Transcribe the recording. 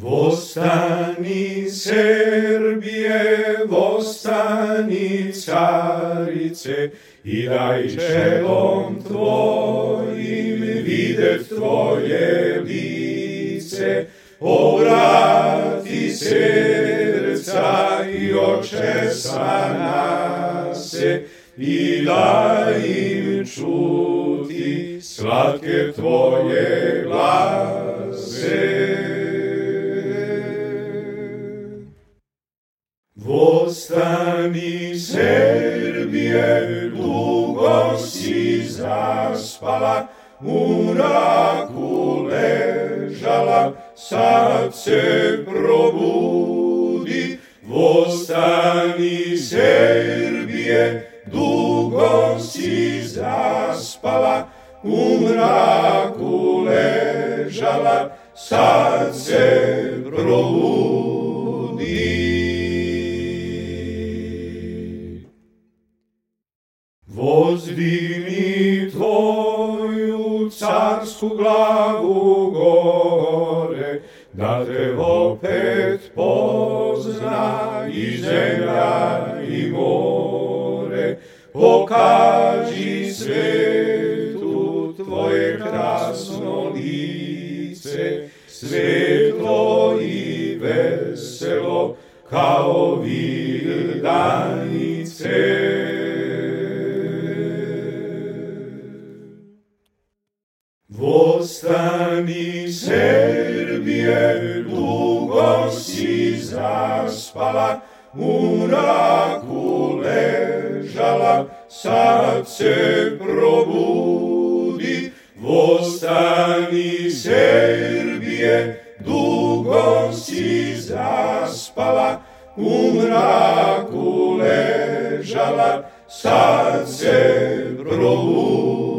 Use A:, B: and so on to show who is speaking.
A: Vostani Serbije, vostani carice, i daj čelom tvojim videt tvoje lice, obrati srca i očesa nase, i daj im čuti slatke tvoje glase. Vostani Serbije, dugo si zaspala, u mraku ležala, sad se probudi. Vostani Serbije, dugo si zaspala, u mraku ležala, sad se probudi. Vozdini tvoju carsku glavu gore, da te opet pozna i zemlja i more. Pokaži svetu tvoje krasno lice, svetlo i veselo kao vidanice. Vostani Serbije, dugo si zaspala, u mraku ležala, sad se probudi. Vostani Serbije, dugo si zaspala, u mraku ležala, sad se probudi.